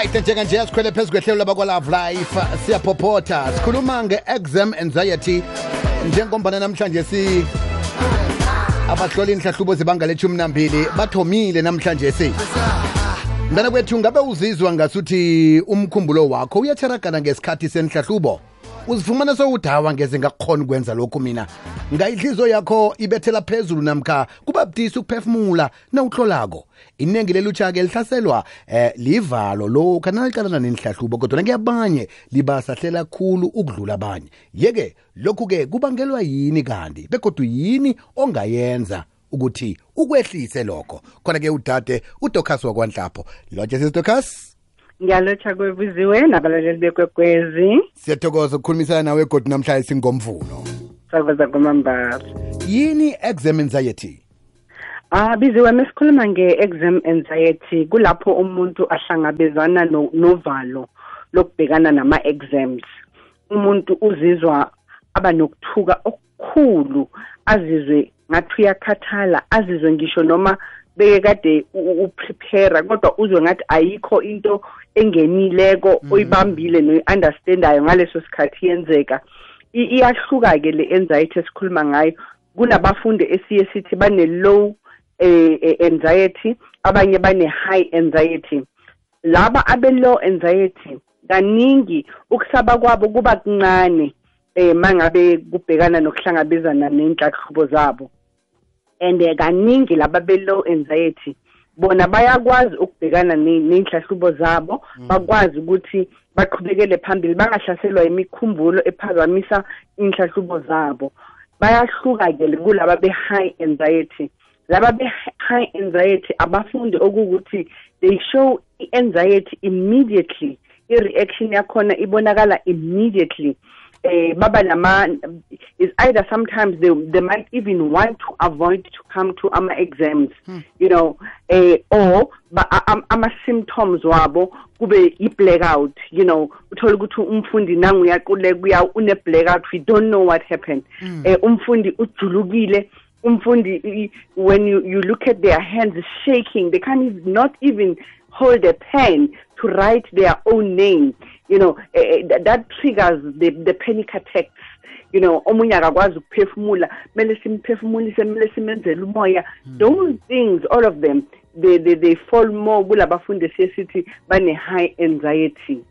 right njenganje sikhwele phezu kwehlelo labakwalove life siyaphophotha sikhuluma nge-exam anxiety njengombana namhlanje si abahloli inhlahlubo zibanga lethumi nambili bathomile namhlanje si. Mntana kwethu ngabe uzizwa ngasuthi umkhumbulo wakho uyatheragana ngesikhathi senhlahlubo uzifumana sowudawa ngeze ngakukhona ukwenza lokhu mina. Ngayihliziyo yakho ibethela phezulu namkha kuba budisi ukuphefumula nawuhlolako. Iningi lelutsha-ke lihlaselwa eh livalo lokhu naliqalana nenhlahlubo kodwa ngiyabanye libasahlela khulu ukudlula abanye. Yeke lokhu-ke kubangelwa yini kanti? Begodwa yini ongayenza ukuthi ukwehlise lokho? Khona-ke udade udocas wakwanhlapho. Lotshe sisitocas ngiyalotsha kwebuziwe nabalaleli bekwekwezi. Siyathokoza ukukhulumisana nawe godi namhlanje singomvuno. Sakoza kwamambala. Yini exam anxiety? Ah biziwe mesikhuluma nge-exam anxiety kulapho umuntu ahlangabezana no- novalo lokubhekana nama-exams. Umuntu uzizwa aba nokuthuka okukhulu azizwe ngathi uyakhathala azizwe ngisho noma bekade uprepare kodwa uzwe ngathi ayikho into engenileko oyibambile noyi-understandayo ngaleso sikhathi yenzeka. Iyahluka-ke le anxiety esikhuluma ngayo. Kunabafundi esiye sithi bane-low eh, eh, anxiety abanye bane-high anxiety. Laba abe-low anxiety kaningi ukusaba kwabo kuba kuncane eh mangabe kubhekana nokuhlangabezana nenhlahlubo zabo. And eh, kaningi laba be-low anxiety bona bayakwazi ukubhekana ne- nenhlahlubo zabo bakwazi ukuthi baqhubekele phambili bangahlaselwa imikhumbulo ephazamisa inhlahlubo zabo. Bayahluka-ke kulaba be-high anxiety. Laba be-high anxiety abafundi okuwukuthi they show i-anxiety immediately. I-reaction yakhona ibonakala immediately. eh baba nama is either sometimes they they might even want to avoid to come to ama exams you know eh or am- ama symptoms wabo kube i blackout you know. Uthola ukuthi umfundi nangu uyaquleka uya une blackout we don't know what happened. Eh umfundi ujulukile umfundi when you you look at their hands shaking they can't even, not even hold a pen to write their own name. You know eh, that, that triggers the the panic attacks. You know omunye akakwazi ukuphefumula kumele simphefumulise kumele simenzele umoya. Those things all of them they they, they fall more kulabafundi siye sithi bane-high anxiety.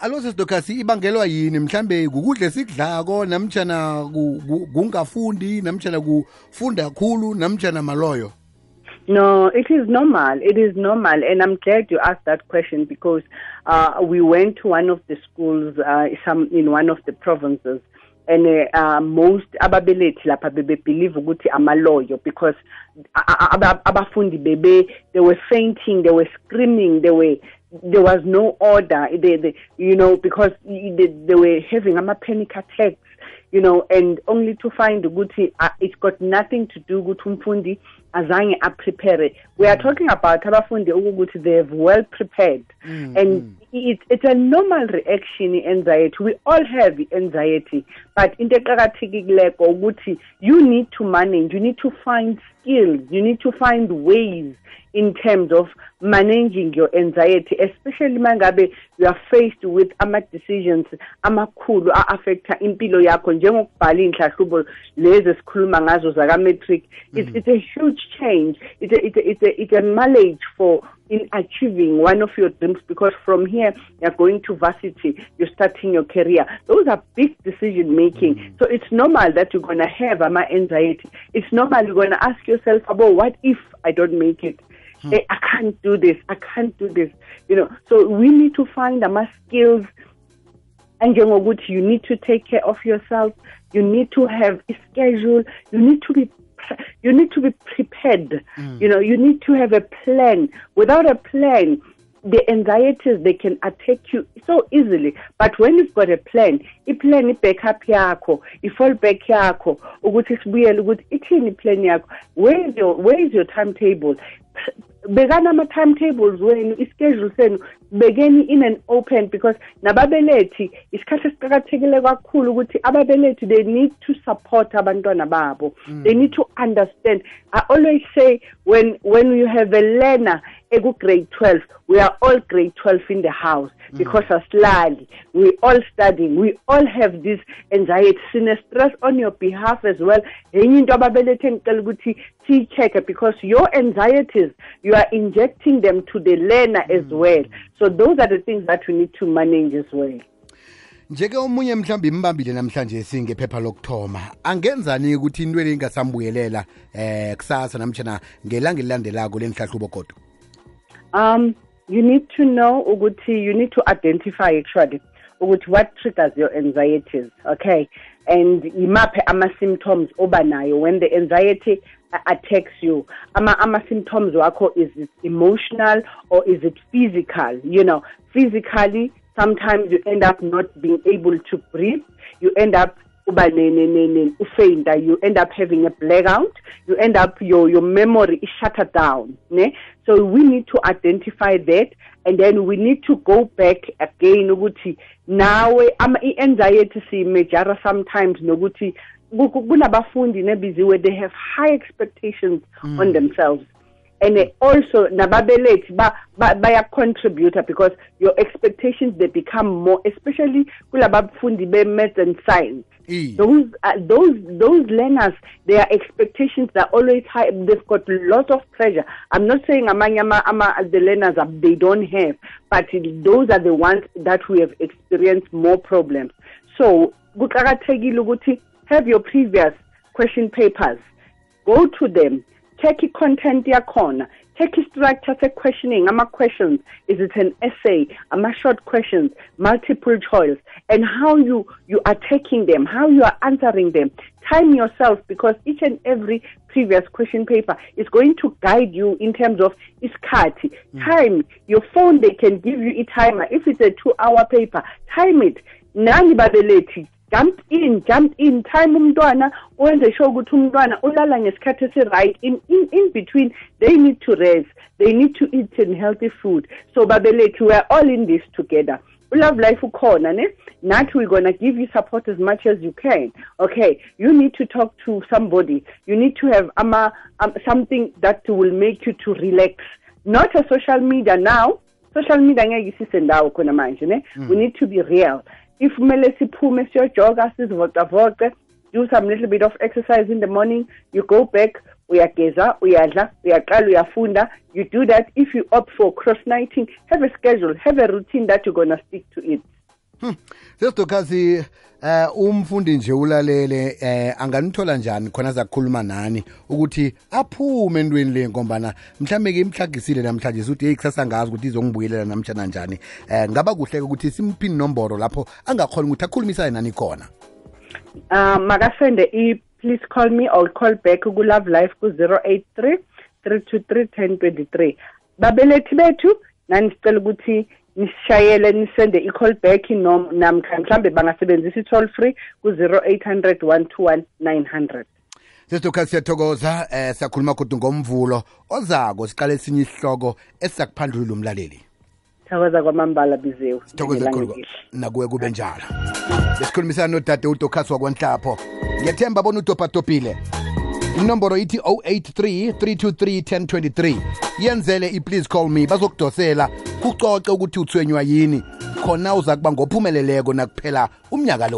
Alo sesidokasi ibangelwa yini? Mhlambe kukudla sikudlako namtshana ku- ku- kungafundi namtshana kufunda kakhulu namtshana maloyo No, it is normal. It is normal. And I'm glad you asked that question because uh, we went to one of the schools uh, some in one of the provinces. And uh, most ababelethi lapha believe ukuthi amaloyo because a- a- abafundi bebe they were fainting, they were screaming, they were there was no order. They, they you know because they, they were having ama panic attacks you know and only to find ukuthi uh, it's got nothing to do ukuthi umfundi azange aprepare. We are mm. talking about abafundi ukuthi they have well prepared. Mm, and mm. it, it's a normal reaction i-anxiety we all have i-anxiety but into eqakathekileko ukuthi you need to manage you need to find skills you need to find ways in terms of managing your anxiety especially mangabe you are faced with ama decisions amakhulu a-affecta impilo yakho njengokubhala iy'nhlahlubo lezi esikhuluma ngazo zaka-matric it's, a huge change. It's a, it's, a, it's, a, it's a mileage for in achieving one of your dreams because from here you're going to varsity you're starting your career. Those are big decision making. So it's normal that you're going to have ama anxiety it's normal you're going to ask yourself about what if i don't make it? Eh, i can't do this. I can't do this. You know so we need to find ama skills njengokuthi you need to take care of yourself. You need to have a schedule. You need to be you need to be prepared. Mm. You know you need to have a plan. Without a plan the anxieties they can attack you so easily. But when you've got a plan i-plan i-backup yakho i-fallback yakho ukuthi sibuyele ukuthi ithini i-plan yakho? Where is your, where is your timetable? Bekana ama-timetables wenu ischedule senu bekeni in an open because nababelethi isikhathi esiqakathekile kakhulu ukuthi ababelethi they need to support abantwana babo. They need to understand. I always say when when you have a learner eku-grade 12 we are all grade 12 in the house because asilali. We all studying. We all have this anxiety sine-stress on your behalf as well. Enye into ababelethe ngicela ukuthi siyi-check-e because your anxieties you are injecting them to the learner as well so those are the things that we need to manage as well. Njeke omunye mhlawumbe imbambile namhlanje singephepha lokuthoma. Angenzani ukuthi into le ingasambuyelela eh kusasa namtshana ngelanga elilandelako lenihlahlubo kodwa um you need to know ukuthi you need to identify actually ukuthi what triggers your anxieties okay? And imaphe ama-symptoms oba nayo when the anxiety attacks you. Ama ama-symptoms wakho is it emotional or is it physical? You know physically sometimes you end up not being able to breathe. You end up uba ufainta you end up having a blackout you end up your your memory is shuttered down ne so we need to identify that and then we need to go back again ukuthi nawe i-anxiety siyimejara sometimes nokuthi kunabafundi nebiziwe they have high expectations mm. on themselves and also nababelethi baya-contributor because your expectations they become more especially kulabafundi be-maths and science. Those uh, those those learners their expectations are always high. They've got lots of pressure. I'm not saying amanye ama the learners they don't have but those are the ones that we have experienced more problems. So kuqakathekile ukuthi have your previous question papers. Go to them check i-content yakhona check i-structure se-questioning ama-questions is it an essay? Ama-short questions multiple choice. And how you you are taking them how you are answering them. Time yourself because each and every previous question paper is going to guide you in terms of iskati mm. time your phone they can give you a timer. If it's a two hour paper time it. Nani babelethi jump in jump in. Time umntwana wenze sure ukuthi umntwana ulala ngesikhathi esi-right. In, in, in between they need to rest. They need to eat and healthy food. So babelethi we are all in this together. We love life ukhona ne? Nathi we're gonna give you support as much as you can. Okay you need to talk to somebody. You need to have ama um, something that will make you to relax. Not a social media now. Social media ngeke isisendawo khona manje ne? Mm. we need to be real if kumele siphume siyojoga sizivocavoce do some little bit of exercise in the morning you go back uyageza uyadla uyaqala uyafunda you do that if you opt for cross nighting have a schedule have a routine that you're gonna stick to it. Sesidokazi eh umfundi nje ulalele eh anganithola njani khona zakukhuluma nani ukuthi aphume endweni le ngombana mhlambe ke imhlagisile namhlanje uthi hey kusasa ngazi ukuthi izongibuyelela namtjana njani. Eh ngaba kuhle ukuthi simphini nomboro lapho angakhona ukuthi akhulumisane nani khona? Um makasende i please call me or call back ku love life ku 083 323 1023 babelethi bethu nani sicela ukuthi nisishayele nisende i-call back namkha mhlambe bangasebenzisa i-toll free ku-0800 121 900 sesitokhathi siyathokoza eh siyakhuluma kodwa ngomvulo ozako siqale esinye isihloko esizakuphandlulula umlaleli. Thokoza kwamambala bizewu. Sithokoze kakhulu. nakuwe kube njalo. Besikhulumisana nodade udokhasi wakwanhlapho. Ngiyathemba bona udobhadobhile inomboro ithi 083 323 1023 yenzele i-please call me bazokudosela. Kucoce ukuthi uthwenywa yini. Khona uza kuba ngophumeleleko nakuphela umnyaka lo